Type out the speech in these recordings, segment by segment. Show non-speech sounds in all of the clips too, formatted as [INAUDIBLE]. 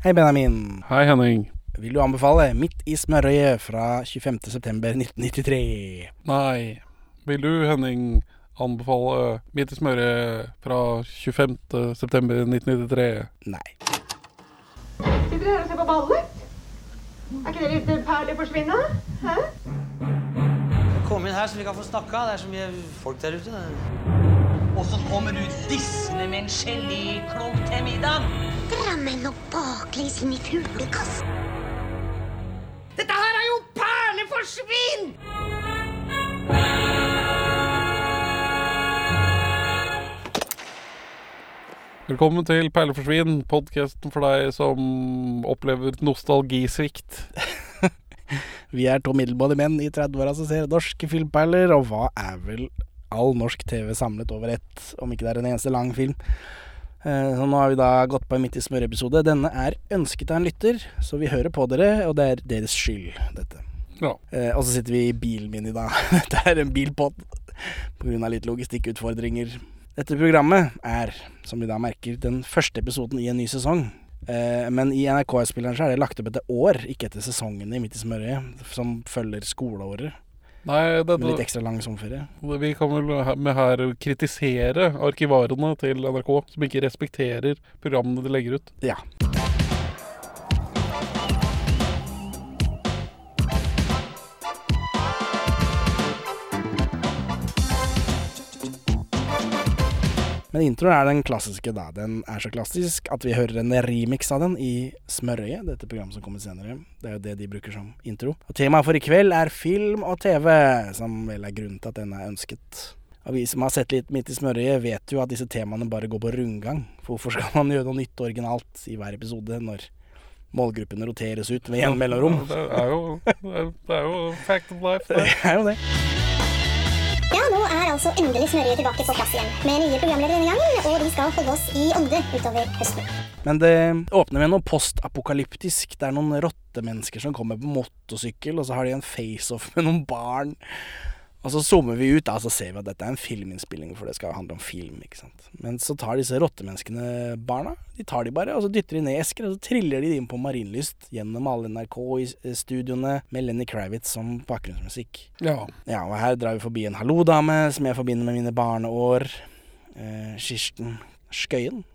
Hei, Benjamin. Hei, Henning. Vil du anbefale Midt i smørøyet fra 25.9.1993? Nei. Vil du, Henning, anbefale Midt i smørøyet' fra 25.9.1993? Nei. Sitter dere her og ser på ballet? Er ikke det litt perlig forsvinne? Hæ? Kom inn her så vi kan få snakka. Det er så mye folk der ute. Og så kommer du dissende med en geléklump til middag. Drammen og baklengs inn i fuglekassen. Dette her er jo perleforsvinn! Velkommen til Perleforsvinn, podkasten for deg som opplever nostalgisvikt. [LAUGHS] Vi er to middelmådige menn i 30-åra som ser norske filmperler, og hva er vel all norsk TV samlet over ett, om ikke det er en eneste lang film. Eh, Så nå har vi da gått på en Midt i smør-episode. Denne er ønsket av en lytter, så vi hører på dere, og det er deres skyld, dette. Ja. Eh, og så sitter vi i bilen min i dag. [LAUGHS] Dette er en bilpod pga. litt logistikkutfordringer. Dette programmet er, som vi da merker, den første episoden i en ny sesong. Eh, men i NRK-spilleren så er det lagt opp etter år, ikke etter sesongene i Midt i smørøyet, som følger skoleåret. Nei, Med litt ekstra lang sommerferie. vi kan vel med her kritisere arkivarene til NRK, som ikke respekterer programmene de legger ut. Ja. Men introen er den klassiske, da. Den er så klassisk at vi hører en remix av den i Smørøyet, dette programmet som kommer senere. Det er jo det de bruker som intro. Og temaet for i kveld er film og TV, som vel er grunnen til at den er ønsket. Og vi som har sett litt Midt i smørøyet, vet jo at disse temaene bare går på rundgang. For hvorfor skal man gjøre noe nytt og originalt i hver episode når målgruppene roteres ut ved jevne mellomrom? Det er jo, det det er jo fact of life. Det [LAUGHS] Det. er jo det. Ja, nå er altså endelig Smørje tilbake på plass igjen. Med nye programledere denne gangen, og de skal holde oss i ånde utover høsten. Men det åpner med noe postapokalyptisk. Det er noen rottemennesker som kommer på motorsykkel, og så har de en face-off med noen barn. Og så zoomer vi ut, da, så ser vi at dette er en filminnspilling, for det skal handle om film. ikke sant? Men så tar disse rottemenneskene barna. De tar de bare, og så dytter de ned i esker, og så triller de inn på Marienlyst gjennom alle NRK-studioene med Lenny Kravitz som bakgrunnsmusikk. Ja. Ja, og her drar vi forbi en hallo-dame som jeg forbinder med mine barneår. Eh, Kirsten Skøyen.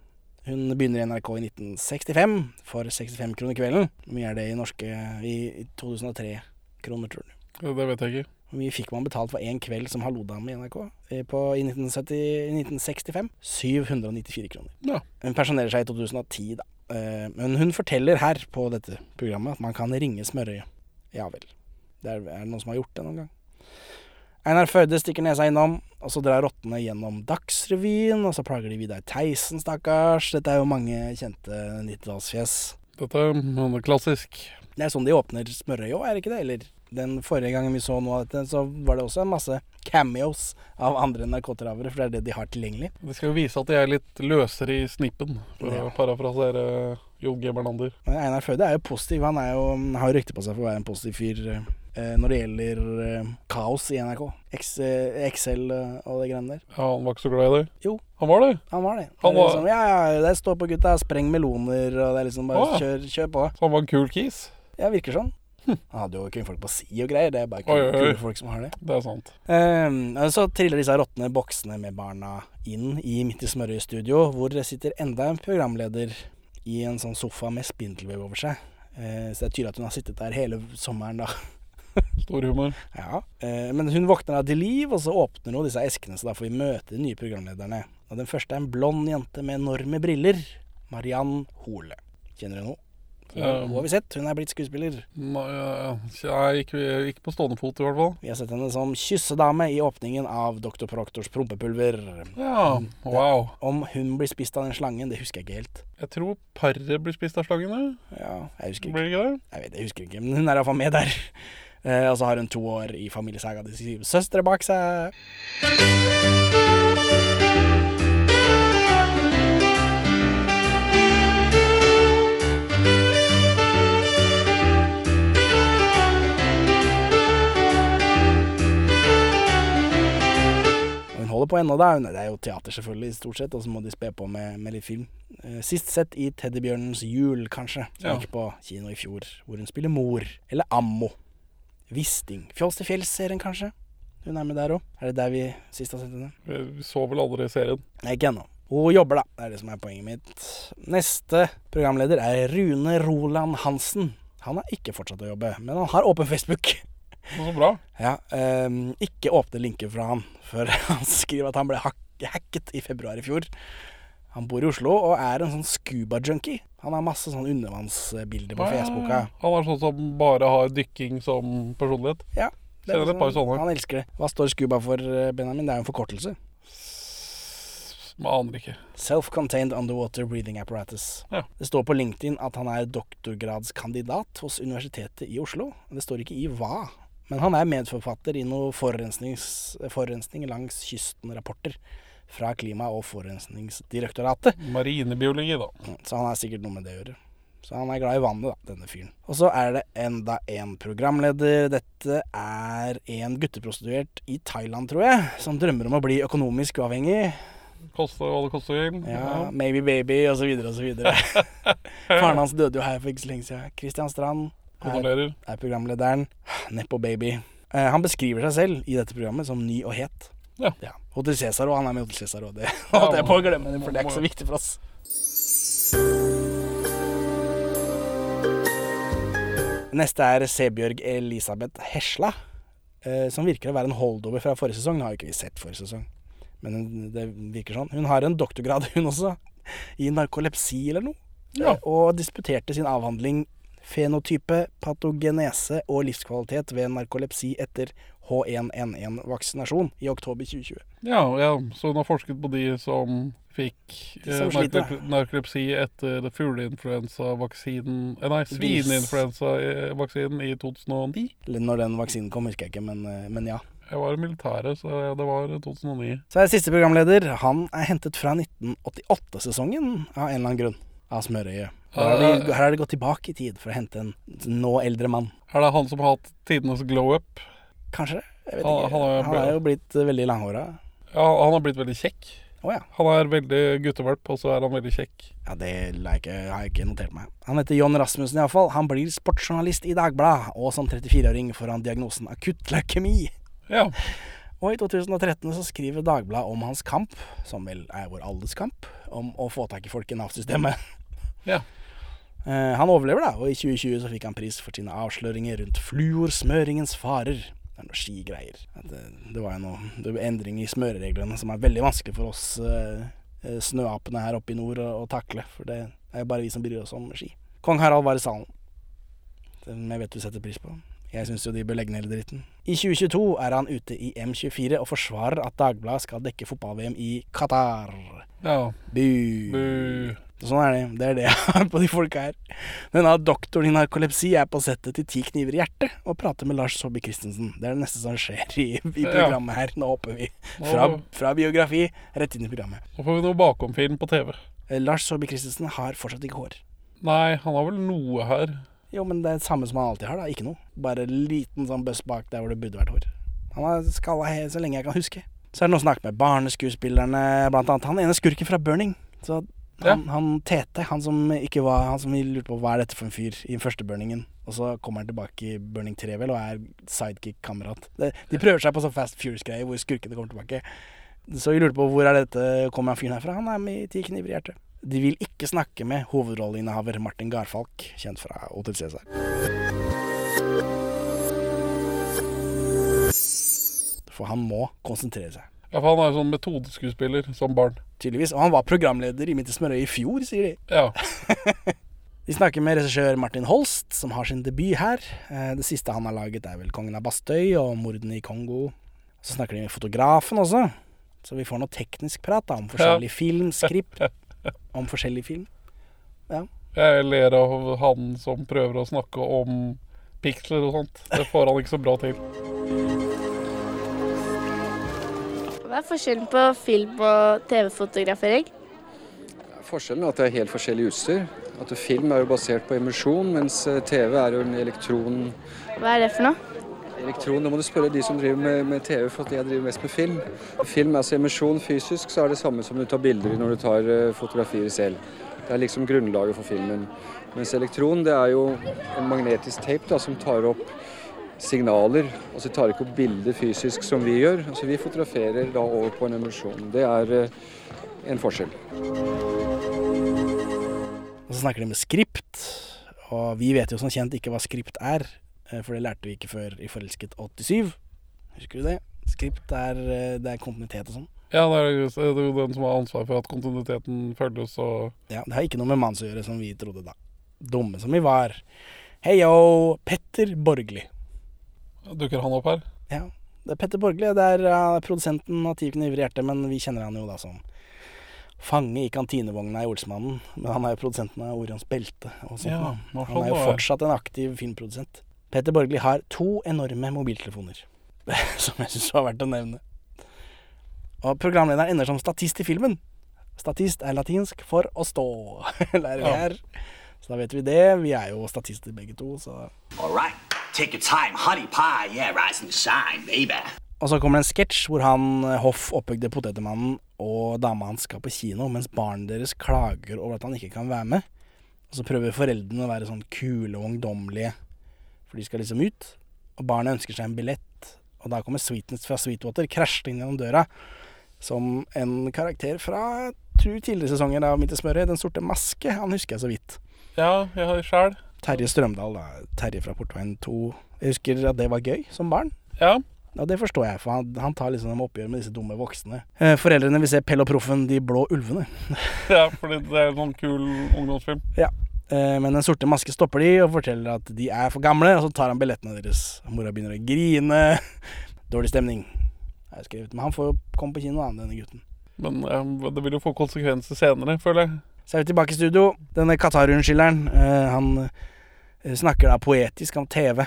Hun begynner i NRK i 1965 for 65 kroner kvelden. Hvor mye er det i norske i, i 2003-kroner, tror du? Det vet jeg ikke. Hvor mye fikk man betalt for én kveld som hallo-dame i NRK eh, på, i 1970, 1965? 794 kroner. Ja. Hun pensjonerer seg i 2010, da. Eh, Men hun forteller her på dette programmet at man kan ringe smørøyet. Ja vel. Det er, er det noen som har gjort det noen gang? Einar Førde stikker nesa innom, og så drar rottene gjennom Dagsrevyen, og så plager de Vidar Theisen, stakkars. Dette er jo mange kjente 90-tallsfjes. Dette er klassisk. Det er sånn de åpner smørøyet òg, er det ikke det? Eller den forrige gangen vi så noe av dette, så var det også en masse cameos av andre narkotravere, for det er det de har tilgjengelig. De skal jo vise at de er litt løsere i snippen, for Ja. å parafrasere Jon G. Bernander. Men Einar Førde er jo positiv. Han er jo, har jo rykte på seg for å være en positiv fyr eh, når det gjelder eh, kaos i NRK. X, eh, Excel eh, og det greiene der. Ja, han var ikke så glad i det? Jo. Han var det? Han var det. Han det var- liksom, ja, ja, det står på gutta, spreng meloner, og det er liksom bare Å. kjør, kjør på. Så han var en kul kis? Ja, virker sånn. Han hadde jo kvinnfolk på si og greier. Det er bare. Kule, folk som har det. Det er sant. Um, så triller disse råtne boksene med barna inn i Midt i smørøyet-studio, hvor det sitter enda en programleder i en sånn sofa med spindelvev over seg. Uh, så det er tydelig at hun har sittet der hele sommeren, da. [LAUGHS] Stor humor. Ja. Eh, men hun våkner da til liv, og så åpner hun disse eskene, så da får vi møte de nye programlederne. Og den første er en blond jente med enorme briller. Mariann Hole. Kjenner du henne? Ja. Hun har vi sett. Hun er blitt skuespiller. Nei, ikke, ikke på stående fot, i hvert fall. Vi har sett henne som kyssedame i åpningen av Dr. Proktors prompepulver. Ja, wow. Om hun blir spist av den slangen, det husker jeg ikke helt. Jeg tror paret blir spist av slangen, Ja, jeg husker ikke. Blir det ikke det? Jeg vet, jeg husker ikke, men hun er iallfall med der. Eh, og så har hun to år i familiesaga De syv søstre bak seg. Holder på ennå, da. Det er jo teater, selvfølgelig, stort sett, og så må de spe på med, med litt film. Eh, Sist sett i Teddybjørnens jul, kanskje, som Ja. gikk på kino i fjor, hvor hun spiller mor. Eller Ammo. Wisting. Fjols til fjells-serien, kanskje. Hun er med der òg. Er det der vi sist har sett henne? Vi så vel aldri serien. Nei, ikke ennå. Hun jobber, da. Det er det som er poenget mitt. Neste programleder er Rune Roland Hansen. Han har ikke fortsatt å jobbe, men han har åpen Facebook. Så bra. Ja, um, Ikke åpne linker fra han før [LAUGHS] han skriver at han ble hacket i februar i fjor. Han bor i Oslo og er en sånn scuba-junkie. Han har masse sånn undervannsbilder på Facebooka. Han er sånn som bare har dykking som personlighet. Ja, det er sånn. Han elsker det. Hva står scuba for, eh, Benjamin? Det er jo en forkortelse. Man aner ikke. Self-contained underwater breathing apparatus. Ja. Det står på LinkedIn at han er doktorgradskandidat hos Universitetet i Oslo. Det står ikke i hva. Men han er medforfatter i noe forurensning langs kysten-rapporter fra Klima- og forurensningsdirektoratet. Marinebiologi, da. Så han har sikkert noe med det å gjøre. Så han er glad i vannet, da, denne fyren. Og så er det enda en programleder. Dette er en gutteprostituert i Thailand, tror jeg, som drømmer om å bli økonomisk uavhengig. Koste hva det koste vil. Ja, Maybe Baby så videre. [LAUGHS] Faren hans døde jo her for ikke så lenge siden. Christian Strand er, Kondolerer. er programlederen. Neppo Baby. Eh, han beskriver seg selv i dette programmet som ny og het. Ja. Hotel Cæsar òg. Han er med i Hotel Cæsar òg. Det holdt jeg på å glemme, for det er ikke så viktig for oss. Neste er Sebjørg Elisabeth Hesla, eh, som virker å være en holdover fra forrige sesong. Nå har jo ikke vi sett forrige sesong, men det virker sånn. Hun har en doktorgrad, hun også, i narkolepsi eller noe. Ja. Og disputerte sin avhandling fenotype, patogenese og livskvalitet ved narkolepsi etter H1N1-vaksinasjon i oktober 2020. Ja, ja, så hun har forsket på de som fikk De eh, som sliter. narkolep narkolepsi etter fugleinfluensavaksinen eh, Nei, svineinfluensavaksinen i 2009. Når den vaksinen kom, husker jeg ikke, men, eh, men ja. Jeg var i militæret, så det var 2009. Så er siste programleder. Han er hentet fra 1988-sesongen av en eller annen grunn. Av Smørøyet. Her har, de, her har de gått tilbake i tid for å hente en nå eldre mann. Er det han som har hatt tidenes glow up? Kanskje? Jeg vet Han- ikke. han Han er jo blitt eh, veldig langhåra. Ja, han har blitt veldig kjekk. Oh, ja. Han er veldig guttevalp, og så er han veldig kjekk. Ja, Det har jeg ikke notert meg. Han heter John Rasmussen iallfall. Han blir sportsjournalist i Dagbladet, og som 34-åring får han diagnosen akutt leukemi. Ja. Og i 2013 så skriver Dagbladet om hans kamp, som vel er vår alles kamp, om å få tak i folk i Nav-systemet. Ja. [LAUGHS] Eh, han overlever, da, og i 2020 så fikk han pris for sine avsløringer rundt fluorsmøringens farer. Det er noe skigreier. Det, det var jo noe endring i smørereglene som er veldig vanskelig for oss eh, eh, snøapene her oppe i nord å, å takle. For det er jo bare vi som bryr oss om ski. Kong Harald var i salen. Den jeg vet du setter pris på. Jeg syns jo de bør legge ned hele dritten. I 2022 er han ute i M24 og forsvarer at Dagbladet skal dekke fotball-VM i Qatar. ja. Bu. Bu. Sånn er det. Det er det jeg har på de folka her. Denne doktoren i narkolepsi er på settet til Ti kniver i hjertet og prater med Lars Saabye Christensen. Det er det neste som skjer i, i programmet her. Nå hopper vi fra, fra biografi rett inn i programmet. nå får vi noe bakomfilm på TV. Eh, Lars Saabye Christensen har fortsatt ikke hår. Nei, han har vel noe her. Jo, men det er det samme som han alltid har, da. Ikke noe. Bare en liten sånn bøss bak der hvor det burde vært hår. Han har skalla helt så lenge jeg kan huske. Så er det noe snakket med barneskuespillerne, blant annet han ene skurken fra Burning. Så han, han Tete, han som ikke var Han som lurte på hva er dette for en fyr i den første Burningen. Og så kommer han tilbake i Burning 3, vel, og er sidekick-kamerat. De prøver seg på sånn Fast Furious-greie hvor skurkene kommer tilbake. Så vi lurte på hvor er dette kommer han fyren herfra. Han er med i Ti kniver i hjertet. De vil ikke snakke med hovedrolleinnehaver Martin Garfalk, kjent fra Hotel Cæsar. For han må konsentrere seg, Ja, for han er jo sånn metodeskuespiller som barn. tydeligvis. Og han var programleder i Midt i smørøyet i fjor, sier de. Ja. [LAUGHS] Vi snakker med regissør Martin Holst, som har sin debut her. Eh, Det siste han har laget, er vel 'Kongen av Bastøy' og 'Mordene i Kongo'. Så snakker de med fotografen også, så vi får noe teknisk prat da, om forskjellig film, skript, [LAUGHS] [LAUGHS] om forskjellig film. Jeg ler av han som prøver å snakke om piksler og sånt. Det får han ikke så bra til. Hva er forskjellen på film- og TV-fotografering? Forskjellen er at det er helt forskjellig utstyr. At Film er jo basert på emisjon, mens eh, TV er jo en elektron... Hva er det for noe? Elektron, da må du spørre de som driver med, med TV, for jeg driver mest med film. Film, altså Emisjon fysisk, så er det samme som du tar bilder i når du tar eh, fotografier selv. Det er liksom grunnlaget for filmen. Mens elektron, det er jo en magnetisk tape da, som tar opp signaler. Altså tar ikke opp bilder fysisk som vi gjør. Altså Vi fotograferer da over på en emisjon. Det er eh, en forskjell. Og så snakker de med skript, og vi vet jo som kjent ikke hva skript er, for det lærte vi ikke før i Forelsket 87. Husker du det? Skript er, eh, det er kontinuitet og sånn. Ja, det er, jo- den som har ansvar for at kontinuiteten følges og Ja, det har ikke noe med manus å gjøre, som vi trodde da. Dumme som vi var. Hei yo, Petter Borgli. Dukker han opp her? Ja, det er Petter Borgli. Det er uh, produsenten av Ti kniver i hjertet, men vi kjenner han jo da som fange i kantinevogna i Olsmannen. Men han er jo produsenten av Orions belte og sånt. Ja, han er jo fortsatt en aktiv filmprodusent. Petter Borgli har to enorme mobiltelefoner, [LAUGHS] som jeg syns var verdt å nevne. Og programlederen ender som statist i filmen. Statist er latinsk for å stå, [LAUGHS] lærer vi her. Så da vet vi det. Vi er jo statister begge to, så All right, take your time, honey pie. Yeah, rise and shine, baby. Og så kommer det en sketsj hvor han eh, Hoff, oppbygde potetemannen, og dama hans skal på kino, mens barnet deres klager over at han ikke kan være med. Og så prøver foreldrene å være sånn kule og ungdommelige, for de skal liksom ut. Og barnet ønsker seg en billett, og da kommer Sweetness fra Sweetwater krasjende inn gjennom døra. Som en karakter fra tror tidligere sesonger av Midt i smøret, Den sorte maske. Han husker jeg så vidt. Ja, jeg har sjæl. Terje Strømdal, da. Terje fra Portveien 2. Jeg husker at det var gøy som barn. Ja. Og det forstår jeg, for han, han tar liksom oppgjør med disse dumme voksne. Eh, foreldrene vil se Pell og Proffen, De blå ulvene. [LAUGHS] ja, fordi det er en sånn kul ungdomsfilm. Ja. Eh, men Den sorte maske stopper de og forteller at de er for gamle, og så tar han billettene deres. Mora begynner å grine. [LAUGHS] Dårlig stemning, har skrevet. Men han får jo komme på kino, han, denne gutten. Men ja, det vil jo få konsekvenser senere, føler jeg. Så er vi tilbake i studio. Denne Qatar-unnskylderen, eh, han eh, snakker da poetisk om TV.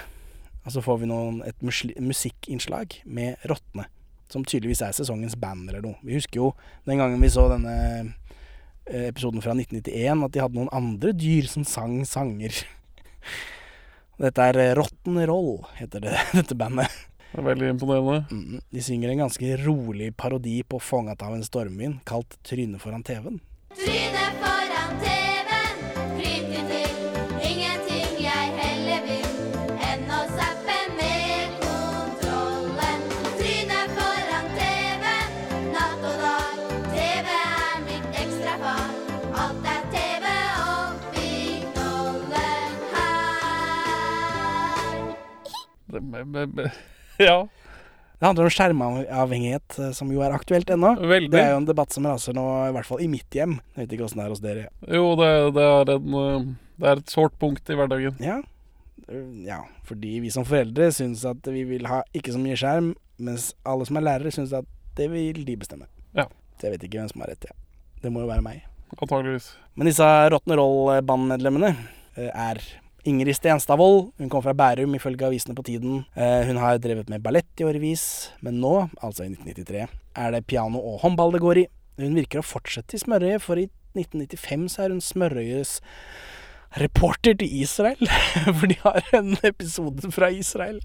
Og så får vi noen, et musikkinnslag med rottene. Som tydeligvis er sesongens band eller noe. Vi husker jo den gangen vi så denne episoden fra 1991, at de hadde noen andre dyr som sang sanger. [LAUGHS] Dette er eh, Rotten Roll, heter det, [LAUGHS] dette bandet. Det er veldig imponerende. Mm, De synger en ganske rolig parodi på 'Fångat av en stormvind', kalt 'Tryne foran TV-en'. Trynet [LAUGHS] ja. Det handler om skjermavhengighet, eh, som jo er aktuelt ennå. Veldig. Det er jo en debatt som raser nå, i hvert fall i mitt hjem. Jeg vet ikke åssen det er hos dere. Jo, det, det, er en, eh, det er et sårt punkt i hverdagen. Ja. Ja, fordi vi som foreldre syns at vi vil ha ikke så mye skjerm, mens alle som er lærere syns at det vil de bestemme. Ja. Så jeg vet ikke hvem som har rett, jeg. Det må jo være meg. Antageligvis. Men disse Rock'n'Roll-bandmedlemmene eh, er Ingrid Stenstadvold. Hun kom fra Bærum, ifølge avisene på tiden. Eh, Hun har drevet med ballett i årevis, men nå, altså i 1993, er det piano og håndball det går i. Hun virker å fortsette i Smørøyet, for i 1995 så er hun Smørøyes reporter til Israel. [LAUGHS] For de har en episode fra Israel.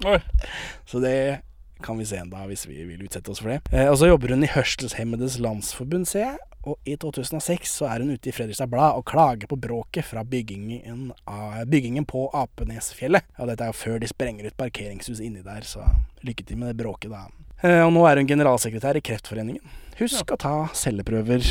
Så det kan vi se en dag, hvis vi vil utsette oss for det. Eh, og så jobber hun i Hørselshemmedes Landsforbund, ser jeg. Og i 2006 så er hun ute i Fredrikstad Blad og klager på bråket fra byggingen, av, byggingen på Apenesfjellet. Og dette er jo før de sprenger ut parkeringshus inni der, så lykke til med det bråket, da. Eh, og nå er hun generalsekretær i Kreftforeningen. Husk å ta celleprøver.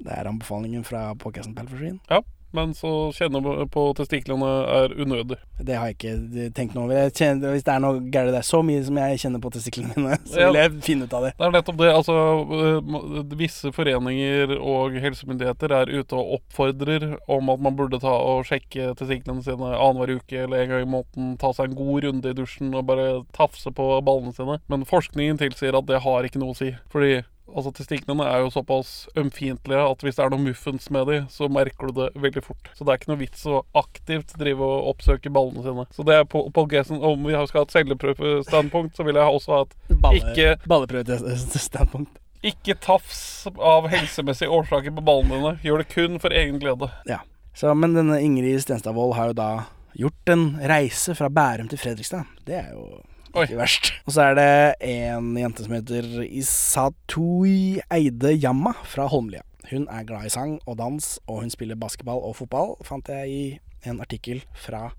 Det er anbefalingen fra podkasten Palforsvin. Ja, men så kjenne på testiklene er unødig. Det har jeg ikke tenkt noe over. Kjenner, hvis det er noe gærent der, så mye som jeg kjenner på testiklene mine, [LAUGHS] så vil jeg finne ut av det. Det er nettopp det. Altså, øh, visse foreninger og helsemyndigheter er ute og oppfordrer om at man burde ta og sjekke testiklene sine annenhver uke eller en gang i måneden. Ta seg en god runde i dusjen og bare tafse på ballene sine. Men forskningen tilsier at det har ikke noe å si. Fordi altså, testiklene er jo såpass ømfintlige at hvis det er noe muffens med de, så merker du det veldig fort. Så det er ikke noe vits å aktivt drive og oppsøke ballene sine. Så det er på podcasten om vi skal ha et celleprøvestandpunkt, så vil jeg også ha et ikke Balleprøvestandpunkt. ikke tafs av helsemessige årsaker på ballene dine. Gjør det kun for egen glede. Ja. Så, men denne Ingrid Stenstadvold har jo da gjort en reise fra Bærum til Fredrikstad. Det er jo Ikke verst. Og så er det en jente som heter Isatui Eide Yamma fra Holmlia. Hun er glad i sang og dans, og hun spiller basketball og fotball, fant jeg i en artikkel fra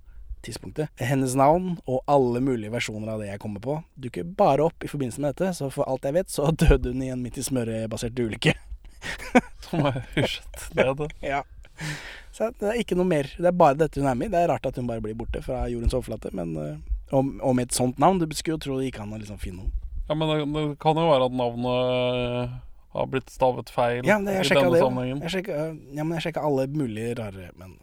tidspunktet. Hennes navn og alle mulige versjoner av det jeg kommer på, dukker bare opp i forbindelse med dette, så for alt jeg vet, så [LAUGHS] døde hun i en midt i smøret-basert ulykke. [LAUGHS] Som er husjet ned. [LAUGHS] Ja. Så det er ikke noe mer. Det er bare dette hun er med i. Det er rart at hun bare blir borte fra jordens overflate, men øh, og, og med et sånt navn, du skulle jo tro det gikk an å liksom finne noe. Ja, men det, det kan jo være at navnet øh, har blitt stavet feil Ja, det, i denne det sammenhengen. Jeg sjekka, ja, men jeg sjekka alle mulige rare Men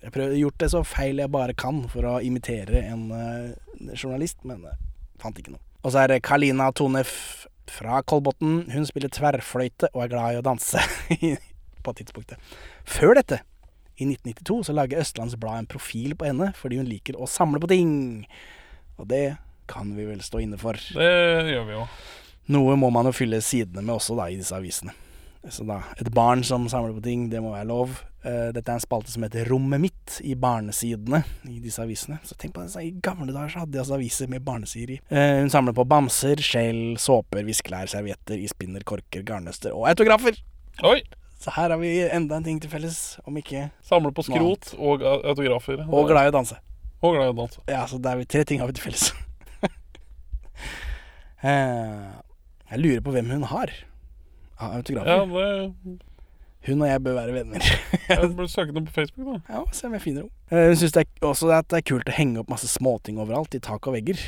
jeg har gjort det så feil jeg bare kan for å imitere en uh, journalist, men uh, fant ikke noe. Og så er det Kalina Tonef fra Kolbotn. Hun spiller tverrfløyte og er glad i å danse [LAUGHS] på tidspunktet. Før dette, i 1992, så lager Østlands Blad en profil på henne fordi hun liker å samle på ting. Og det kan vi vel stå inne for. Det gjør vi jo. Noe må man jo fylle sidene med også, da, i disse avisene. Så da, et barn som samler på ting, det må være lov. Uh, dette er en spalte som heter Rommet mitt i barnesidene i disse avisene. Så tenk på det, så I gamle dager så hadde de altså aviser med barnesider i. Uh, hun samler på bamser, skjell, såper, viskelær, servietter, ispinner, korker, garnnøster og autografer. Oi! Så her har vi enda en ting til felles, om ikke Samle på skrot og au- autografer. Og glad i å danse. Og glad i å danse. Ja, så det er vi tre ting har vi til felles. [LAUGHS] Eh, jeg lurer på hvem hun har av Ja, autografer. det Hun og jeg bør være venner. Jeg burde søke henne på Facebook, da. Ja, se om jeg finner henne. Eh, Hun syns det er også at det er kult å henge opp masse småting overalt, i tak og vegger.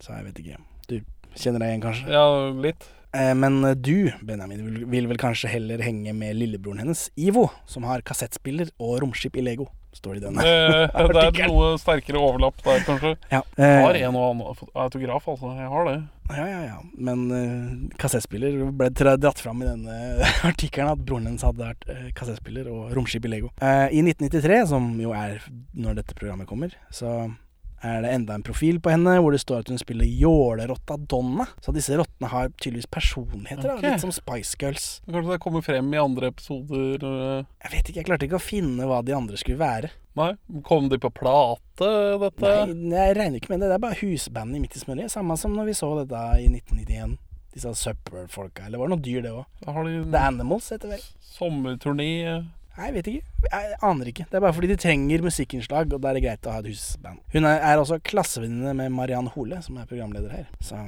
Så jeg vet ikke. Du kjenner deg igjen, kanskje? Ja, litt. Eh, Men du, Benjamin, vil vel kanskje heller henge med lillebroren hennes, Ivo, som har kassettspiller og romskip i Lego, står det i denne. Det, [LAUGHS] det er noe sterkere overlapp der, kanskje. Ja. Jeg har eh, en og annen autograf, altså. Jeg har det. Ja, ja, ja. Men uh, kassettspiller ble dratt fram i denne [LAUGHS] artikkelen at broren hennes hadde vært eh, kassettspiller og romskip i Lego. Eh, I 1993, som jo er når dette programmet kommer, så er det enda en profil på henne hvor det står at hun spiller jålerotta Donna. Så disse rottene har tydeligvis personligheter, okay. da, litt som Spice Girls. Kanskje det kommer frem i andre episoder øh, Jeg vet ikke, jeg klarte ikke å finne hva de andre skulle være. Nei? Kom de på plate, dette? Nei, jeg regner ikke med det. Det er bare husbandet i Midt i smørøyet. Samme som når vi så dette i 1991. Disse Supper-folka. Eller var det noe dyr, det òg? De The Animals heter det vel. sommerturné? Nei, jeg vet ikke. Jeg aner ikke. Det er bare fordi de trenger musikkinnslag, og da er det greit å ha et husband. Hun er, også klassevenninne med Mariann Hole, som er programleder her. Så,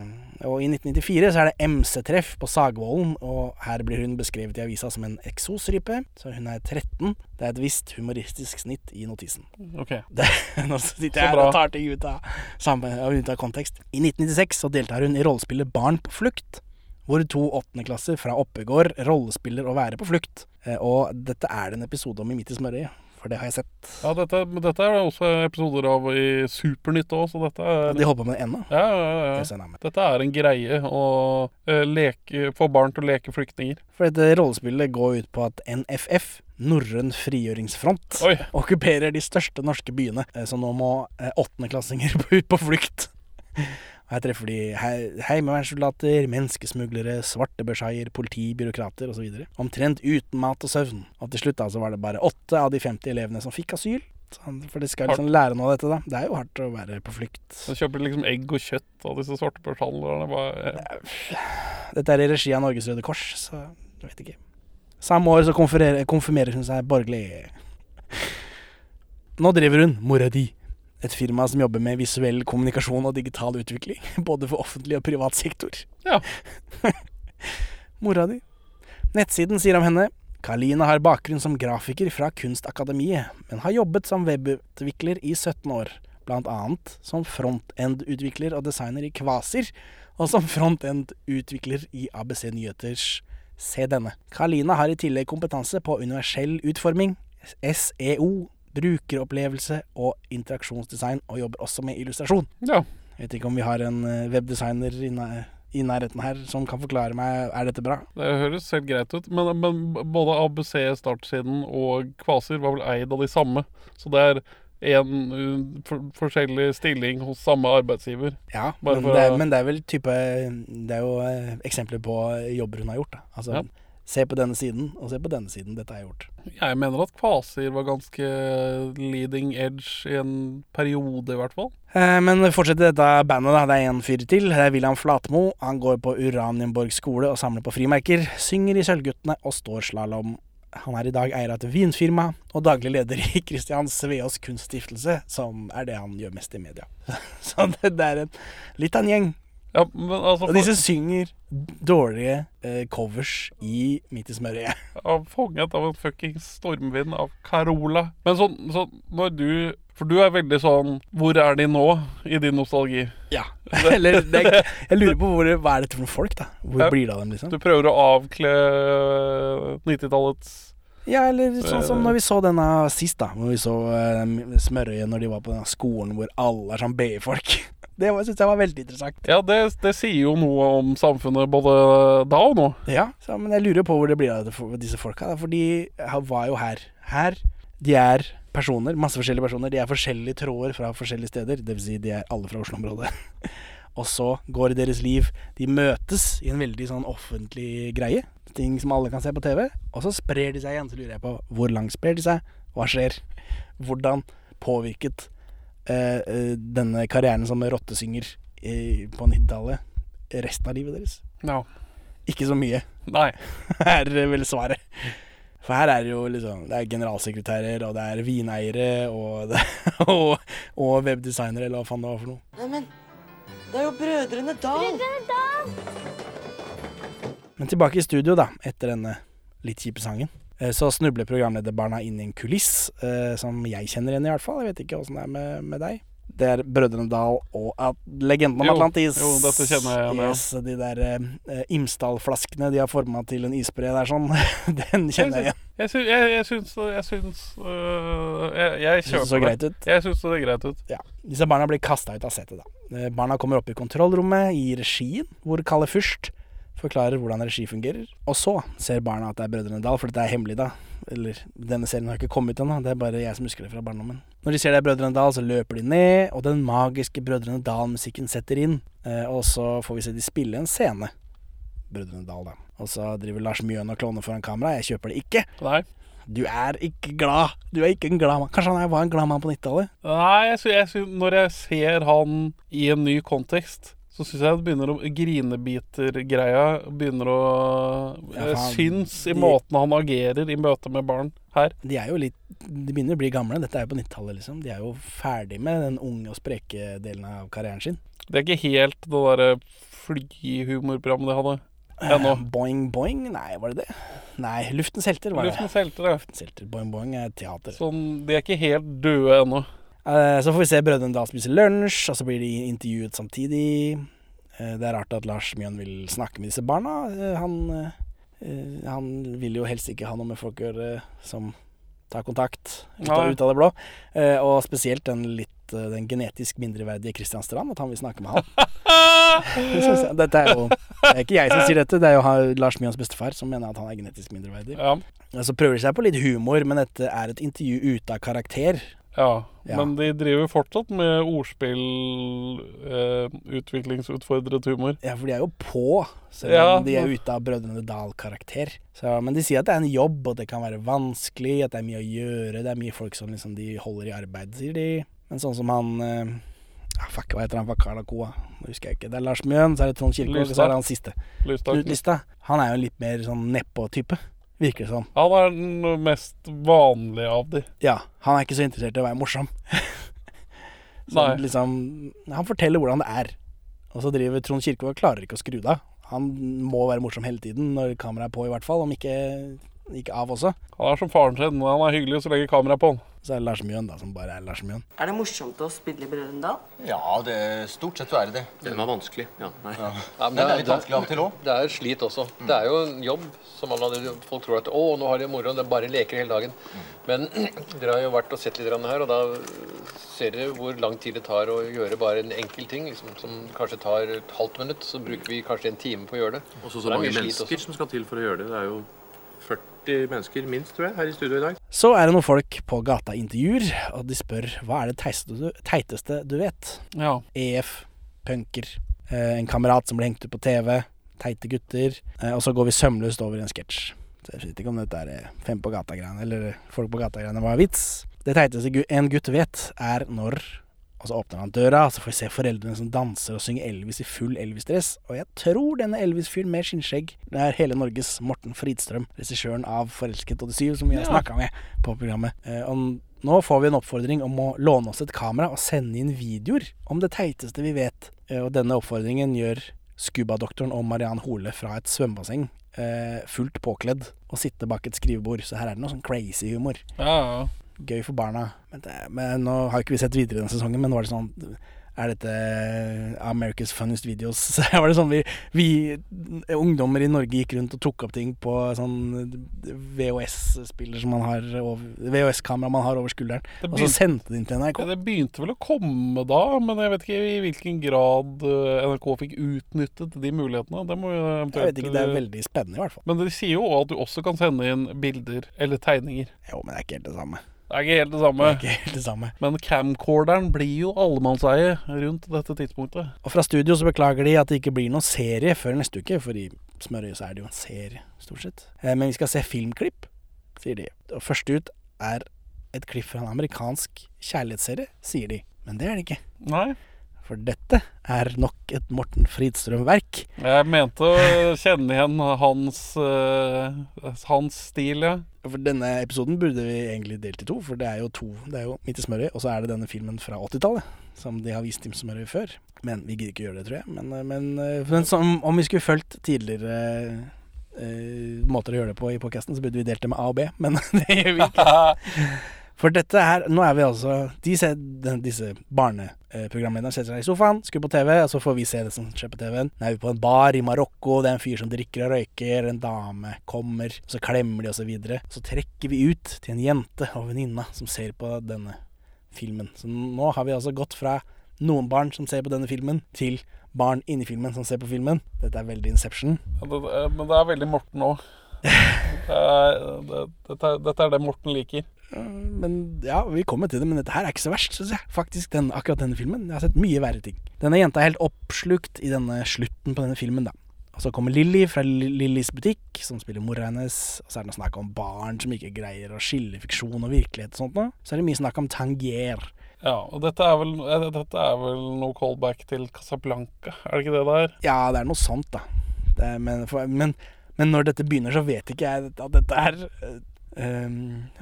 og i 1994 så er det MC-treff på Sagvollen, og her blir hun beskrevet i avisa som en eksosrype. Så hun er 13. Det er et visst humoristisk snitt i notisen. Ok. Det, [LAUGHS] nå sitter jeg her og tar ting ut av, samme, ut av kontekst. I 1996 så deltar hun i rollespillet Barn på flukt, hvor to åttendeklasser fra Oppegård rollespiller å være på flukt. Eh, Og dette er det en episode om i Midt i smørøyet, for det har jeg sett. Ja, dette, men dette er det også episoder av i Supernytt òg, så dette er De holder på med det ennå. ja, ja, ja. Dette er en greie å eh, leke, få barn til å leke flyktninger. For dette rollespillet går ut på at NFF, Norrøn frigjøringsfront, Oi. okkuperer de største norske byene. Eh, Så nå må åttendeklassinger på- [LAUGHS] ut på flukt. Her treffer de hei- heimevernssoldater, menneskesmuglere, svartebørshaier, politi, byråkrater osv. Omtrent uten mat og søvn. Og til slutt da så var det bare åtte av de 50 elevene som fikk asyl. For de skal liksom lære noe av dette, da. Det er jo hardt å være på flukt. Så kjøper liksom egg og kjøtt av disse svartebørshandlerne. bare- Dette er i regi av Norges Røde Kors, så jeg vet ikke. Samme år så konfirmerer hun seg borgerlig. Nå driver hun Mora Di, et firma som jobber med visuell kommunikasjon og digital utvikling, [LAUGHS] både for offentlig og privat sektor. Ja. [LAUGHS] Mora Di. Nettsiden sier om henne Kalina har bakgrunn som grafiker fra Kunstakademiet, men har jobbet som webutvikler i 17 år. Blant annet som frontend-utvikler og designer i Kvasir, og som frontend-utvikler i ABC Nyheters Se denne. Kalina har i tillegg kompetanse på universell utforming, SEO, brukeropplevelse og interaksjonsdesign, og jobber også med illustrasjon. Ja. Jeg vet ikke om vi har en eh, webdesigner i, nærheten her som kan forklare meg er dette bra. Det høres helt greit ut, men, men både ABC startsiden og Kvasir var vel eid av de samme. Så det er en uh, for, forskjellig stilling hos samme arbeidsgiver. Ja, men det, er, men det er vel type Det er jo eh, eksempler på jobber hun har gjort. Da. Altså, Ja. Se på denne siden, og se på denne siden. Dette har jeg gjort. Jeg mener at Kvasir var ganske leading edge i en periode, i hvert fall. Eh, Men fortsett dette bandet, da. Det er en fyr til. Det er William Flatmo. Han går på Uranienborg skole og samler på frimerker. Synger i Sølvguttene og står slalåm. Han er i dag eier av et vinfirma og daglig leder i Christian Sveås kunststiftelse, som er det han gjør mest i media. [LAUGHS] Så det, det er en, litt av en gjeng. Ja, men altså for... De som synger dårlige eh, covers i Midt i smørøyet. Ja, Fanget av en fucking stormvind av Carola. Men sånn, så når du For du er veldig sånn Hvor er de nå? I din nostalgi. Ja. [LAUGHS] [LAUGHS] Eller det, jeg lurer på hvor, hva er dette for noen folk, da? Hvor Ja. blir det av dem, liksom? Du prøver å avkle 90-tallets Ja, eller sånn som når vi så denne sist, da. Hvor vi så uh, Smørøyet når de var på denne skolen hvor alle er sånn BI-folk. Det syns jeg var veldig interessant. Ja, det, det sier jo noe om samfunnet både da og nå. Ja, så, Men jeg lurer på hvor det blir av disse folka. For de var jo her. Her. De er personer, masse forskjellige personer. De er forskjellige tråder fra forskjellige steder. Dvs. Si de er alle fra Oslo-området. [LAUGHS] og så går deres liv De møtes i en veldig sånn offentlig greie. Ting som alle kan se på TV. Og så sprer de seg igjen. Så lurer jeg på hvor langt sprer de seg? Hva skjer? Hvordan påvirket denne karrieren som rottesynger eh, på 90-tallet resten av livet deres? Ja. Ikke så mye, Nei. [LAUGHS] er vel svaret. For her er det jo liksom Det er generalsekretærer, og det er vineiere, og, [LAUGHS] og, og webdesignere, eller hva faen det var for noe. Neimen, det er jo Brødrene Dal! Brødrene Dal! Men tilbake i studio, da, etter denne litt kjipe sangen. Eh, Så snubler programlederbarna inn i en kuliss eh, som jeg kjenner igjen, i hvert fall. Jeg vet ikke åssen det er med, med deg. Det er Brødrene Dal og at legenden om Jo, Atlantis. jo, dette kjenner jeg igjen, ja. Yes, de der eh, Imsdal-flaskene de har forma til en isbre der sånn. [LAUGHS] Den kjenner jeg igjen. Jeg, syns jeg, jeg syns Jeg syns øh, Jeg, jeg Syns det greit ut? Jeg syns det ser greit ut. Ja. Disse barna blir kasta ut av setet, da. Eh, Barna kommer opp i kontrollrommet i regien, hvor Kalle Fürst forklarer hvordan regi fungerer. Og så ser barna at det er Brødrene Dal, for dette er hemmelig, da. Eller denne serien har ikke kommet ennå, det er bare jeg som husker det fra barndommen. Når de ser det er Brødrene Dal, så løper de ned, og den magiske Brødrene Dal-musikken setter inn. Eh, og så får vi se de spille en scene. Brødrene Dal, da. Og så driver Lars Mjøen og klovner foran kamera. Jeg kjøper det ikke. Nei. Du er ikke glad. Du er ikke en glad mann. Kanskje han var en glad mann på 90-tallet? Nei, jeg jeg når jeg ser han i en ny kontekst, så syns jeg det begynner å Grinebiter-greia begynner å Ja, Jeg syns i De- måten han agerer i møte med barn her. De er jo litt De begynner å bli gamle. Dette er jo på 90-tallet, liksom. De er jo ferdig med den unge og spreke delen av karrieren sin. Det er ikke helt det derre flyhumorprogrammet de hadde ennå. Eh, Boing boing? Nei, var det det? Nei, Luftens helter var det. Luftens helter, ja. Luftens helter. Boing boing er teater. Sånn, de er ikke helt døde ennå. Eh, Så får vi se Brødrene Dal spise lunsj, og så blir de intervjuet samtidig. Eh, Det er rart at Lars Mjøen vil snakke med disse barna. Eh, Han, han vil jo helst ikke ha noe med folk å gjøre som tar kontakt ut av, ut av det blå. Og spesielt den litt den genetisk mindreverdige Christian Strand, at han vil snakke med han. [LAUGHS] Det Dette er jo Det er ikke jeg som sier dette, det er jo Lars Mjøens bestefar som mener at han er genetisk mindreverdig. Ja. Så prøver de seg på litt humor, men dette er et intervju ute av karakter. Ja, Ja. men de driver fortsatt med ordspill, eh, utviklingsutfordret humor. Ja, for de er jo på, selv Ja, de er ute av Brødrene Dal-karakter. Men de sier at det er en jobb, og det kan være vanskelig, at det er mye å gjøre. Det er mye folk som liksom de holder i arbeid, sier de. Men sånn som han eh, ah, Fuck, hva heter han fra Kalakoa? Nå husker jeg ikke. Det er Lars Mjøen, så er det Trond Kirkevåg, og så er det han siste. Lystad. Han er jo litt mer sånn nedpå-type, virker det som. Han er den mest vanlige av de. Ja, han er ikke så interessert i å være morsom. [LAUGHS] så liksom Han forteller hvordan det er. Og så driver Trond Kirkevåg klarer ikke å skru det av. Han må være morsom hele tiden, når kameraet er på i hvert fall, om ikke, ikke av også. Han er som faren sin. Han er hyggelig så lenge kameraet er på. Så er det Lars Mjøen, da, som bare er Lars Mjøen. Er det morsomt å spille i Brødrene? Ja, det, stort sett så er det det. Den var vanskelig. Ja, nei. Ja. men det, er litt vanskelig av og til òg. Det er slit også. Det er jo en jobb som alle andre folk tror at å, nå har de moro, det er bare leker hele dagen. Men [CLEARS THROAT] dere har jo vært og sett litt her, og da ser dere hvor lang tid det tar å gjøre bare en enkel ting, liksom, som kanskje tar et halvt minutt. Så bruker vi kanskje en time på å gjøre det. Også så, så er mange mennesker også. som skal til for å gjøre det. Det er jo 40 mennesker minst, tror jeg, her i studio i dag. Så er det noen folk på gata intervjuer, og de spør hva er det teiteste du, teiteste du vet. Ja. EF, punker, eh, en kamerat som ble hengt ut på TV, teite gutter. Eh, og så går vi sømløst over i en sketsj. Så jeg vet ikke om dette er eh, Fem på gata-greiene eller Folk på gata-greiene var vits. Det teiteste en gutt vet, er når Og så åpner han døra, og så får vi se foreldrene som danser og synger Elvis i full Elvis-dress. Og jeg tror denne Elvis-fyren med skinnskjegg er hele Norges Morten Fridstrøm, regissøren av 'Forelsket 87', som vi har snakka med på programmet. Eh, og nå får vi en oppfordring om å låne oss et kamera og sende inn videoer om det teiteste vi vet. Eh, og denne oppfordringen gjør Scubadoktoren og Mariann Hole fra et svømmebasseng eh, fullt påkledd og sitte bak et skrivebord. Så her er det noe sånn crazy humor. Ja, ja. Gøy for barna. Men, det, men nå har ikke vi sett videre denne sesongen, men nå var det sånn Er dette America's Funniest Videos? [LAUGHS] Så var det sånn vi, vi ungdommer i Norge gikk rundt og tok opp ting på sånn VHS-spiller som man har VHS-kamera man har over skulderen, begynte, og så sendte de inn til NRK. Det begynte vel å komme da, men jeg vet ikke i hvilken grad eh, NRK fikk utnyttet de mulighetene. Det må jo Jeg vet ikke, det er veldig spennende i hvert fall. Men de sier jo at du også kan sende inn bilder eller tegninger. Jo, men det er ikke helt det samme. Det er ikke helt det samme. Det er ikke helt det samme. Men camcorderen blir jo allemannseie rundt dette tidspunktet. Og fra studio så beklager de at det ikke blir noen serie før neste uke, for i Smørøyet så er det jo en serie, stort sett. Eh, Men vi skal se filmklipp, sier de. Og først ut er et klipp fra en amerikansk kjærlighetsserie, sier de. Men det er det ikke. Nei. For dette er nok et Morten Fridstrøm-verk. Jeg mente å kjenne igjen hans, uh, hans stil, ja. For denne episoden burde vi egentlig delt i to, for det er jo to. Det er jo Midt i smørøyet, og så er det denne filmen fra 80-tallet, som de har vist i Smørøy før. Men vi gidder ikke gjøre det, tror jeg. Men, eh, men, eh, men som, om vi skulle fulgt tidligere uh, måter å gjøre det på i podkasten, så burde vi delt det med A og B, men [LAUGHS] det gjør vi ikke. [LAUGHS] For dette her Nå er vi altså de ser, Disse barneprogramlederne setter seg i sofaen, skrur på TV, og så får vi se det som skjer på TV-en. Nå er vi på en bar i Marokko, det er en fyr som drikker og røyker, en dame kommer, så klemmer de, og så videre. Så trekker vi ut til en jente og venninna som ser på denne filmen. Så nå har vi altså gått fra noen barn som ser på denne filmen, til barn inni filmen som ser på filmen. Dette er veldig Inception. Ja, det, eh, men det er veldig Morten òg. [LAUGHS] Dette, det- Dette, dette er det Morten liker. Men ja, vi kommer til det, men dette her er ikke så verst, syns jeg. Faktisk, den, akkurat denne filmen. Jeg har sett mye verre ting. Denne jenta er helt oppslukt i denne slutten på denne filmen, da. Og så kommer Lilly fra Lillys butikk, som spiller mora hennes. Og så er det noe snakk om barn som ikke greier å skille fiksjon og virkelighet og sånt noe. Så er det mye snakk om Tangier. Ja, og dette er vel, eh, dette er vel noe callback til Casablanca, er det ikke det det er? Ja, det er noe sånt, da. Det men, for, men, men når dette begynner, så vet ikke jeg at dette er ehm,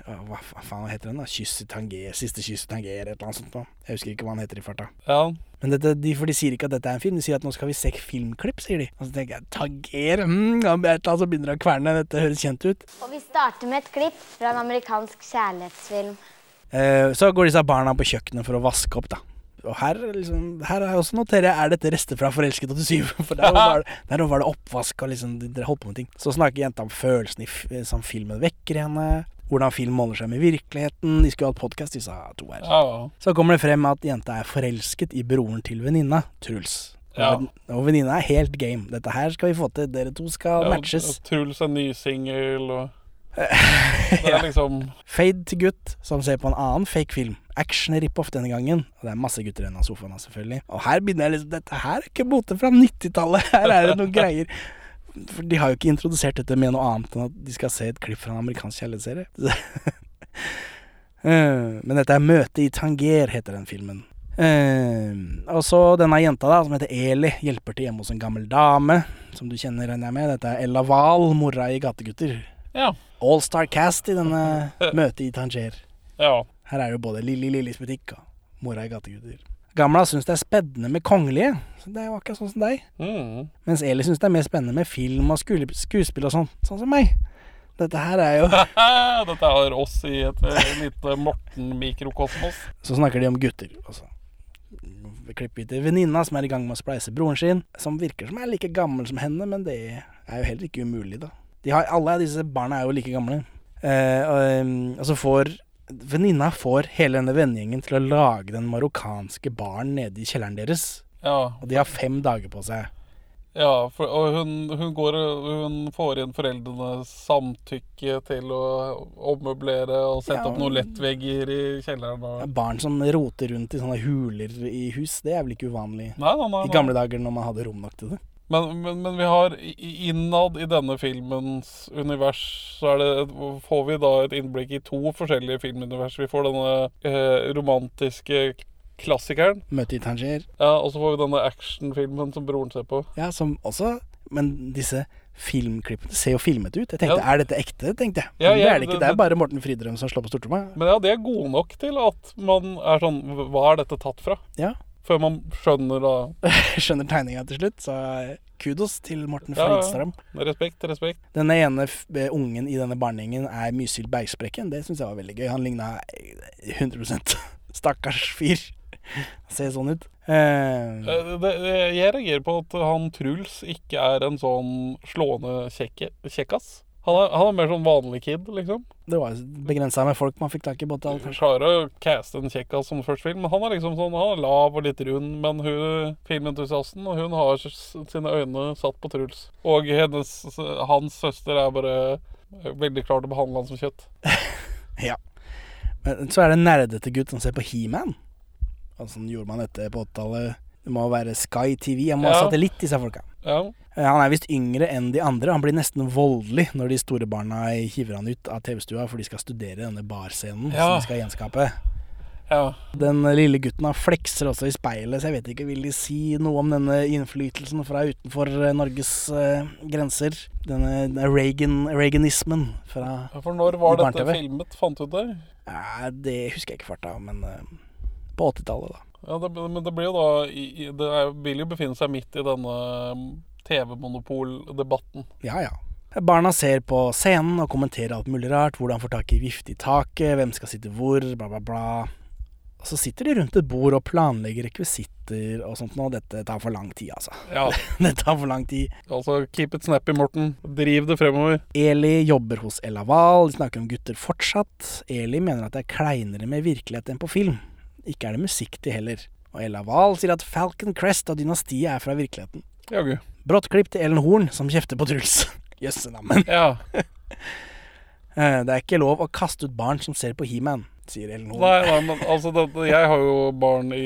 hva, hva faen heter den, da? Kyss i Tanger, Siste kyss i Tanger, et eller annet sånt. Da. Jeg husker ikke hva den heter i farta. Ja. Men dette, de, for de sier ikke at dette er en film, de sier at nå skal vi se filmklipp, sier de. Og så tenker jeg Tanger, mm, et eller annet som begynner å kverne, dette høres kjent ut. Og vi starter med et klipp fra en amerikansk kjærlighetsfilm. Uh, så går disse barna på kjøkkenet for å vaske opp, da. Og her, liksom, her er også noterer jeg, er dette rester fra Forelsket 87. [LAUGHS] For der var, det- der var det oppvask og liksom, dere holdt på med ting. Så snakker jenta om følelsene i som filmen vekker i henne. Hvordan film måler seg med virkeligheten. De skulle hatt podkast, disse to her. Ja, ja. Så kommer det frem at jenta er forelsket i broren til venninna, Truls. Ja. Og venninna er helt game. Dette her skal vi få til. Dere to skal Ja, matches. og Truls er ny singel og [LAUGHS] Det er liksom Fade til gutt som ser på en annen fake film. Action rip-off denne gangen. Og det er masse gutter i denne sofaen, selvfølgelig. Og her begynner jeg liksom Dette her er ikke bote fra 90-tallet. [LAUGHS] Her er det noen greier. For de har jo ikke introdusert dette med noe annet enn at de skal se et klipp fra en amerikansk kjærlighetsserie. [LAUGHS] Eh, Men dette er 'Møte i Tanger', heter den filmen. Uh, og så denne jenta da, som heter Eli, hjelper til hjemme hos en gammel dame. Som du kjenner, regner jeg med. Dette er Ella Wahl, mora i Gategutter. Ja. Allstar Cast i denne [LAUGHS] Møte i Tanger. Ja. Her er jo både Lilly Lillys butikk og mora i Gategutter. Gamla syns det er spennende med kongelige. Så det er jo akkurat sånn som deg. Mm. Mens Eli syns det er mer spennende med film og skuespill og sånn. Sånn som meg. Dette her er jo [LAUGHS] Dette har oss i et eh, lite Morten-mikrokosmos. Så snakker de om gutter altså. Vi klipper til venninna som er i gang med å spleise broren sin, som virker som er like gammel som henne, men det er jo heller ikke umulig, da. De har, alle disse barna er jo like gamle. Eh, og, um, og så får venninna får hele denne vennegjengen til å lage den marokkanske baren nede i kjelleren deres. Ja. Og de har fem dager på seg. Ja, for, og hun, hun, går, hun får inn foreldrenes samtykke til å ommøblere og sette Ja. opp noen lettvegger i kjelleren. Og... Barn som roter rundt i sånne huler i hus, det er vel ikke uvanlig Nei, nei, nei, i gamle dager når man hadde rom nok til det. Men, men, men vi har innad i denne filmens univers så det, får vi da et innblikk i to forskjellige filmunivers. Vi får denne eh, romantiske klassikeren. Møte i Tanger. Ja, og så får vi denne actionfilmen som broren ser på. Ja, som også Men disse filmklippene ser jo filmet ut. Jeg tenkte, Ja. er dette ekte? tenkte jeg. Ja, ja, det er det ikke. det- Det er bare Morten Fridrøm som slår på stortromma. Men ja, de er gode nok til at man er sånn Hva er dette tatt fra? Ja. Før man skjønner da [LAUGHS] Skjønner tegninga til slutt, så kudos til Morten Ja, ja. Respekt, respekt. Denne ene eh, ungen i denne barnegjengen er Mysil Bergsprekken. Det syns jeg var veldig gøy. Han ligna [LAUGHS] 100 Stakkars fyr. Ser sånn ut. Eh, Eh, Det, det- jeg reagerer på at han Truls ikke er en sånn slående kjekke, kjekkas. Han er, han er mer sånn vanlig kid, liksom. det var begrensa med folk man fikk tak i Både alt. Klarer å caste en kjekkas som første film. Men han er liksom sånn, han er lav og litt rund, men hun filmentusiasten, hun har sine øyne satt på Truls. Og hennes, hans søster er bare veldig klar til å behandle han som kjøtt. [LAUGHS] Ja. Men så er det en nerdete gutt som ser på He-Man. Altså, gjorde man dette på 80-tallet. Det må være Sky TV. Han må ha satellitt, disse folka. Ja. Eh, Han er visst yngre enn de andre. Han blir nesten voldelig når de store barna hiver han ut av TV-stua for de skal studere denne barscenen som de skal gjenskape. Ja. Den lille gutten han flekser også i speilet, så jeg vet ikke, vil de si noe om denne innflytelsen fra utenfor eh, Norges eh, grenser? Denne Reagan, Reaganismen fra For når var dette filmet? Fant du det? Ja, det husker jeg ikke farta men eh, på 80-tallet, da. Ja, det, men det blir jo da i, Det er, vil jo befinne seg midt i denne um, TV-monopoldebatten. Ja, ja. Barna ser på scenen og kommenterer alt mulig rart. Hvordan får tak i vifte i taket, hvem skal sitte hvor, bla, bla, bla. Og så sitter de rundt et bord og planlegger rekvisitter og sånt, noe. dette tar for lang tid, altså. Ja. [LAUGHS] det tar for lang tid. Altså, keep it snappy, Morten. Driv det fremover. Eli jobber hos Ella Wahl, de snakker om gutter fortsatt. Eli mener at det er kleinere med virkelighet enn på film. Ikke er det musikk til heller. Og Ella Wahl sier at Falcon Crest og dynastiet er fra virkeligheten. Jaggu. Brått klipp til Ellen Horn, som kjefter på Truls. [LAUGHS] Jøssenammen. Ja. [LAUGHS] Eh, Det er ikke lov å kaste ut barn som ser på He-Man, sier Ellen Horn. Nei, nei, men altså det, Jeg har jo barn i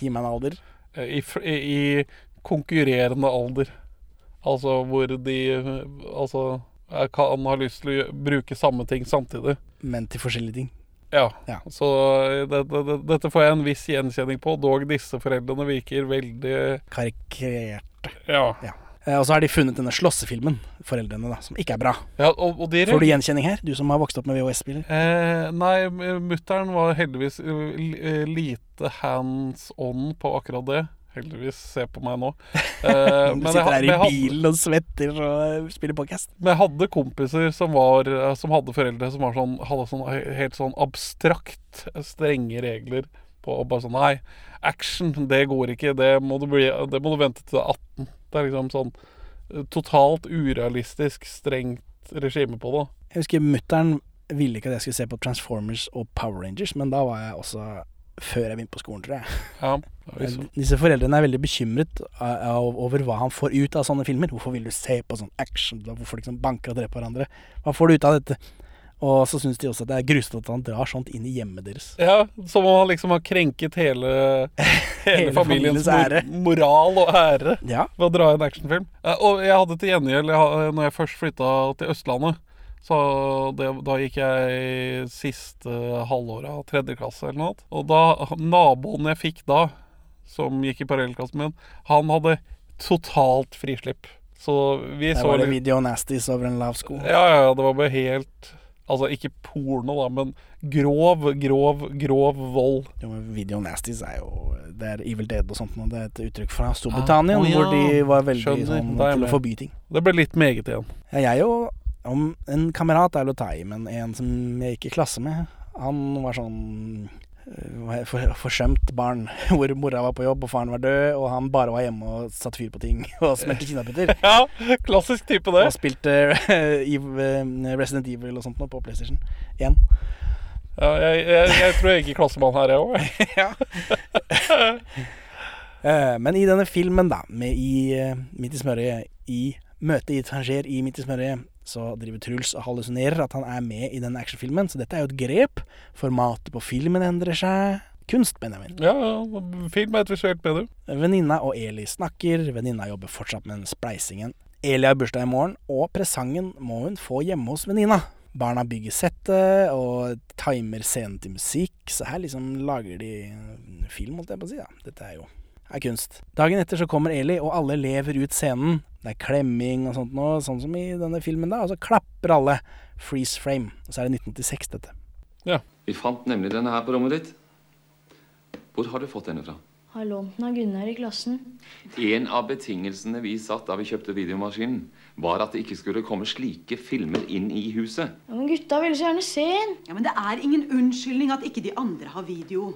He-Man-alder. I, i, I konkurrerende alder. Altså hvor de Altså kan ha lyst til å bruke samme ting samtidig. Men til forskjellige ting. Ja. Ja. Så det, det, det, dette får jeg en viss gjenkjenning på, dog disse foreldrene virker veldig Karikerte. Ja. ja. Og så har de funnet denne slåssefilmen, foreldrene, da, som ikke er bra. ja og, og dere... Får du gjenkjenning her, du som har vokst opp med VHS-spiller? Eh, nei, mutter'n var heldigvis eh, eh, lite hands on på akkurat det. Heldigvis. Se på meg nå. [LAUGHS] Eh, Du sitter der i bilen og svetter og spiller podcast. Men jeg hadde kompiser som, var, eh, som hadde foreldre som var sånn, hadde sånn helt sånn abstrakt strenge regler på og bare sånn Nei, action, det går ikke. Det må du, bli, det må du vente til du er 18. Det er liksom sånn eh, totalt urealistisk strengt regime på det. Jeg husker mutter'n ville ikke at jeg skulle se på Transformers og Power Rangers, men da var jeg også før jeg begynte på skolen, tror jeg. Ja, [LAUGHS] Disse foreldrene er veldig bekymret over hva han får ut av sånne filmer. Hvorfor vil du se på sånn action, Hvorfor liksom banker og dreper hverandre? Hva får du ut av dette? Og så syns de også at det er grusomt at han drar sånt inn i hjemmet deres. Ja, Som om han liksom har krenket hele, [LAUGHS] hele, Hele familiens familiens mor moral og ære Ja. ved å dra i en actionfilm. Eh, Og jeg hadde til gjengjeld, når jeg først flytta til Østlandet så det, Da gikk jeg siste halvåret av tredje klasse eller noe. Og da, naboen jeg fikk da, som gikk i parallellklassen min, han hadde totalt frislipp. Så vi det så var det Video Nasties over en lav sko. ja, ja, det var bare helt Altså ikke porno, da, men grov, grov, grov vold. Jo, men Video Nasties er jo Det er Evil Dead og sånt. nå. Det er et uttrykk fra Storbritannia, Ah, oh ja. hvor de var veldig Skjønner, sånn til å forby ting. Det ble litt meget igjen. Ja, jeg og om en kamerat er å ta i, men en som jeg gikk i klasse med, han var sånn for, forsømt barn, [LAUGHS] hvor mora var på jobb og faren var død, og han bare var hjemme og satte fyr på ting [LAUGHS] og smelte kinaputter. [LAUGHS] Ja, klassisk type det. Og spilte øh, øh, Resident Evil og sånt nå på PlayStation 1. Ja, jeg, jeg, jeg tror jeg gikk i klasse med han her, jeg òg. Eh, Men i denne filmen, da, med i eh, Midt i smørøyet, i møtet i Tanger i Midt i smørøyet, så driver Truls og hallusinerer at han er med i den actionfilmen. Så dette er jo et grep. Formatet på filmen endrer seg. Kunst, Benjamin. Ja, ja, film er et visuelt medium. Venninna og Eli snakker. Venninna jobber fortsatt med den spleisingen. Eli har bursdag i morgen, og presangen må hun få hjemme hos venninna. Barna bygger settet og timer scenen til musikk, så her liksom lager de film, holdt jeg på å si. Ja. Dette er jo er kunst. Dagen etter så kommer Eli, og alle lever ut scenen. Det er klemming og sånt nå, sånn som i denne filmen, da. Og så klapper alle. Freeze frame. Og så er det 1986, dette. Ja. Vi fant nemlig denne her på rommet ditt. Hvor har du fått denne fra? Har lånt den av Gunnar i klassen. En av betingelsene vi satt da vi kjøpte videomaskinen, var at det ikke skulle komme slike filmer inn i huset. Ja, Men gutta ville så gjerne se den. Ja, Men det er ingen unnskyldning at ikke de andre har video.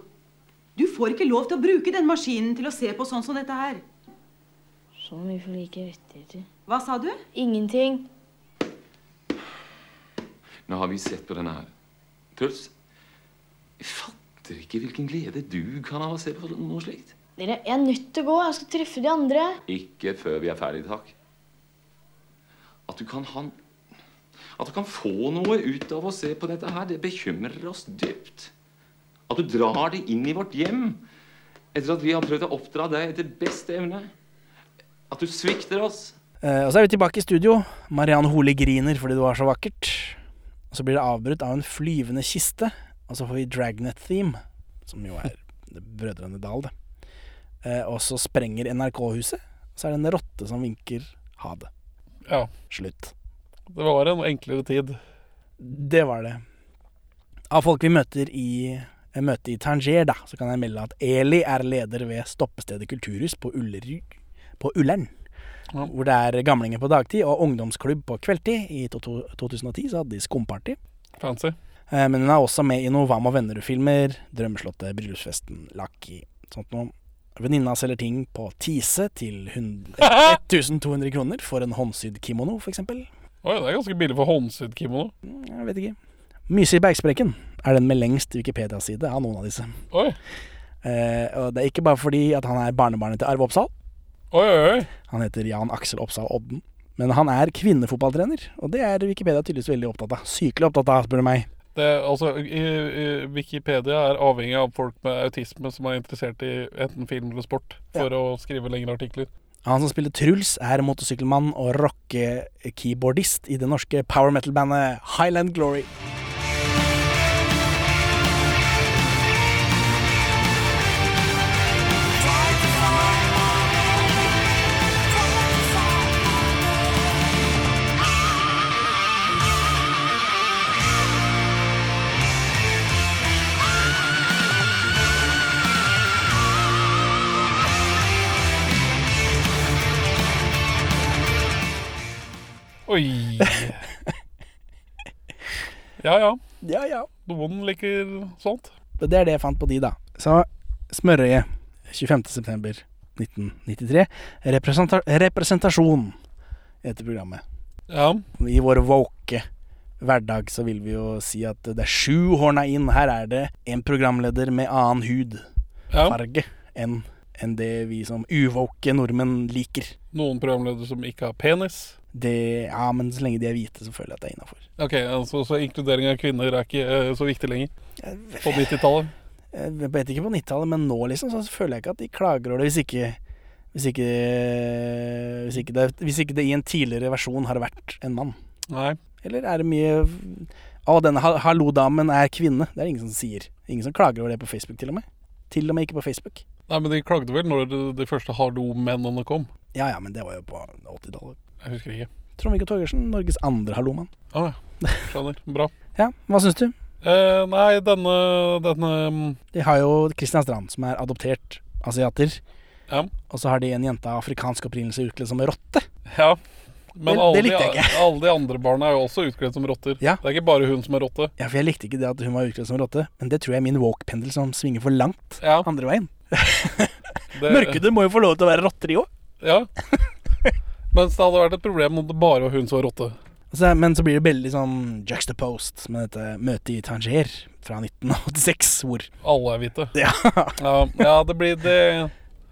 Du får ikke lov til å bruke den maskinen til å se på sånn som dette her. Så mye for like rettigheter. Hva sa du? Ingenting. Nå har vi sett på denne her. Truls, jeg fatter ikke hvilken glede du kan ha av å se på noe slikt. Dere, jeg er nødt til å gå. Jeg skal treffe de andre. Ikke før vi er ferdige, takk. At du kan ha At du kan få noe ut av å se på dette her, det bekymrer oss dypt. At du drar det inn i vårt hjem etter at vi har prøvd å oppdra deg etter beste evne. At du svikter oss. Eh, og så er vi tilbake i studio. Mariann Hole griner fordi det var så vakkert. Og så blir det avbrutt av en flyvende kiste. Og så får vi Dragnet-theme, som jo er [LAUGHS] Brødrene Dal, det. Eh, og så sprenger NRK-huset. og Så er det en rotte som vinker ha det. Ja. Slutt. Det var en enklere tid. Det var det. Av folk vi møter i møte i Tanger, da, så kan jeg melde at Eli er leder ved Stoppestedet kulturhus på Ullerud på Ullern. Hvor det er gamlinger på dagtid og ungdomsklubb på kveldtid. I to- to- 2010 så hadde de skumparty. Fancy. Eh, Men hun er også med i noen Hva med venner-filmer. 'Drømmeslottet', 'Bryllupsfesten', 'Lucky', sånt noe. Venninna selger ting på Tise til hun- 1200 [LAUGHS] kroner for en håndsydd kimono, f.eks. Oi, det er ganske billig for håndsydd kimono. Jeg vet ikke. Myse i Bergsprekken er den med lengst Wikipedia-side av noen av disse. Oi. Eh, og det er ikke bare fordi at han er barnebarnet til Arve Oppsal. Oi, oi. Han heter Jan Aksel Oppsal Odden. Men han er kvinnefotballtrener, og det er Wikipedia tydeligvis veldig opptatt av. Sykelig opptatt av, spør du meg. Det, altså, i, i, Wikipedia er avhengig av folk med autisme som er interessert i enten film eller sport, for å skrive lengre artikler. Han som spiller Truls, er motorsykkelmann og rocke-keyboardist i det norske power metal-bandet Highland Glory. Oi. Ja, ja. Ja, ja. Noen liker sånt. Det er det jeg fant på de, da. Så Smørøyet, 25.9.1993. Representa representasjon heter programmet. Ja. I vår våke hverdag så vil vi jo si at det er sju horna inn. Her er det en programleder med annen hudfarge enn en det vi som uvåke nordmenn liker. Noen programledere som ikke har penis. Det, ja, men så lenge de er hvite, så føler jeg at det er innafor. Ok, altså, Så inkludering av kvinner er ikke uh, så viktig lenger? På 90-tallet? Jeg vet ikke på 90-tallet, men nå liksom, så føler jeg ikke at de klager over det hvis ikke hvis ikke, hvis, ikke det, hvis ikke det i en tidligere versjon har vært en mann. Nei. Eller er det mye Å, denne hallo-damen er kvinne. Det er ingen som sier. Ingen som klager over det på Facebook, til og med. Til og med ikke på Facebook. Nei, men de klagde vel når de første hallo-mennene kom? Ja ja, men det var jo på 80-tallet. Jeg husker ikke. Trond-Viggo Torgersen, Norges andre hallomann. Ah, ja. Skjønner. Bra. Ja, hva syns du? Eh, nei, denne, denne mm, De har jo Christian Strand, som er adoptert asiater. Ja. Og så har de en jente av afrikansk opprinnelse utkledd som rotte. Ja. Men alle, det de, [LAUGHS] alle de andre barna er jo også utkledd som rotter. Ja. Det er ikke bare hun som er rotte. Ja, for jeg likte ikke det at hun var utkledd som rotte, men det tror jeg er min woke-pendel som svinger for langt Ja. andre veien. [LAUGHS] Det- Mørkhuder må jo få lov til å være rotter, de òg. Ja. Mens det hadde vært et problem om det bare var hun som var rotte. Så, men så blir det veldig sånn juxtaposed med dette møtet i Tanger fra 1986, hvor Alle er hvite. Ja. ja, ja, det blir det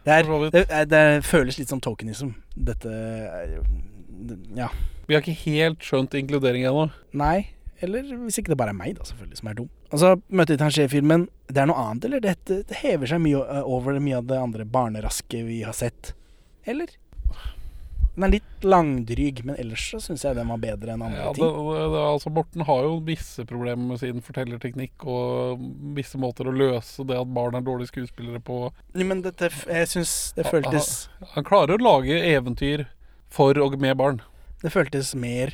Det, er, det, er- det føles litt som tokenism. Dette er- Ja. Vi har ikke helt skjønt inkludering ennå. Nei. Eller hvis ikke det bare er meg, da, selvfølgelig, som er dum. Altså, Møtet i Tanger-filmen, det er noe annet, eller? Det, det hever seg mye over mye av det andre barneraske vi har sett. Eller? Den er litt langdryg, men ellers så syns jeg den var bedre enn andre Ja, ting. det, det, altså Morten har jo visse problemer med sin fortellerteknikk og visse måter å løse det at barn er dårlige skuespillere på. Men dette, jeg syns det føltes Han, han klarer å lage eventyr for og med barn. Det føltes mer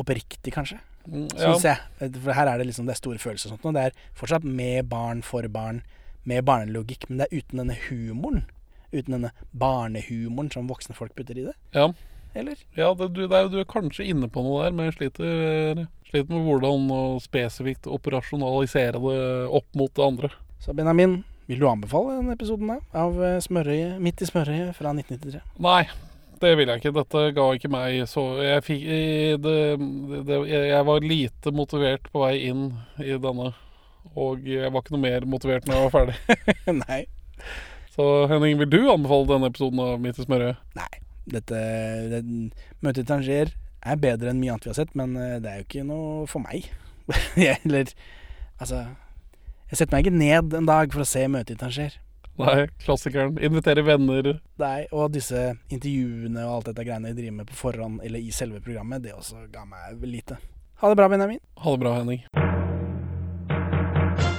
oppriktig, kanskje. Syns ja. Jeg. For her er det liksom Det er store følelser og sånt. Og det er fortsatt med barn, for barn, med barnelogikk, men det er uten denne humoren. Uten denne barnehumoren som voksne folk putter i det. Ja. Eller? Ja, det, du, det er, du er kanskje inne på noe der, men jeg sliter, sliter med hvordan å spesifikt operasjonalisere det opp mot det andre. Så Benjamin, vil du anbefale denne episoden da, av smørøye, Smørøyet, Midt i smørøyet fra 1993? Nei, det vil jeg ikke. Dette ga ikke meg så Jeg fikk det, det, jeg var lite motivert på vei inn i denne. Og jeg var ikke noe mer motivert når jeg var ferdig. [LAUGHS] Nei. Så Henning, vil du anbefale denne episoden av Midt i smørøyet? Nei. Dette det, Møtet i Tanger er bedre enn mye annet vi har sett, men eh, det er jo ikke noe for meg. [LAUGHS] Eller Altså Jeg setter meg ikke ned en dag for å se Møtet i Tanger. Nei, klassikeren. Invitere venner. Nei, og disse intervjuene og alt dette greiene jeg driver med på forhånd eller i selve programmet, det også ga meg lite. Ha det bra, Benjamin. Ha det bra, Henning.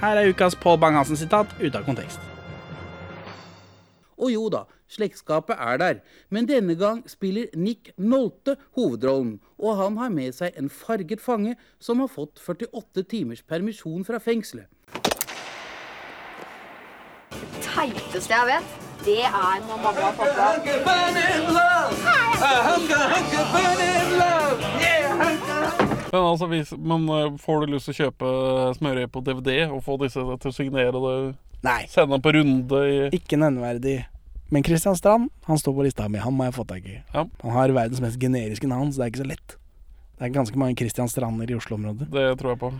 Her er ukas Pål Bang-Hansen-sitat ute av kontekst. Og jo da, slektskapet er der, men denne gang spiller Nick Nolte hovedrollen, og han har med seg en farget fange som har fått 48 timers permisjon fra fengselet. teiteste jeg vet, det er når mamma og pappa Men, altså, hvis, men eh, får du lyst til å kjøpe smørøye på DVD og få disse til å signere det? Nei. Sende den på runde i Ikke nevneverdig. Men Christian Strand han står på lista mi. Han må jeg få tak i. Han har verdens mest generiske navn, så det er ikke så lett. Det er ganske mange Christian Strander i Oslo-området. Det tror jeg på.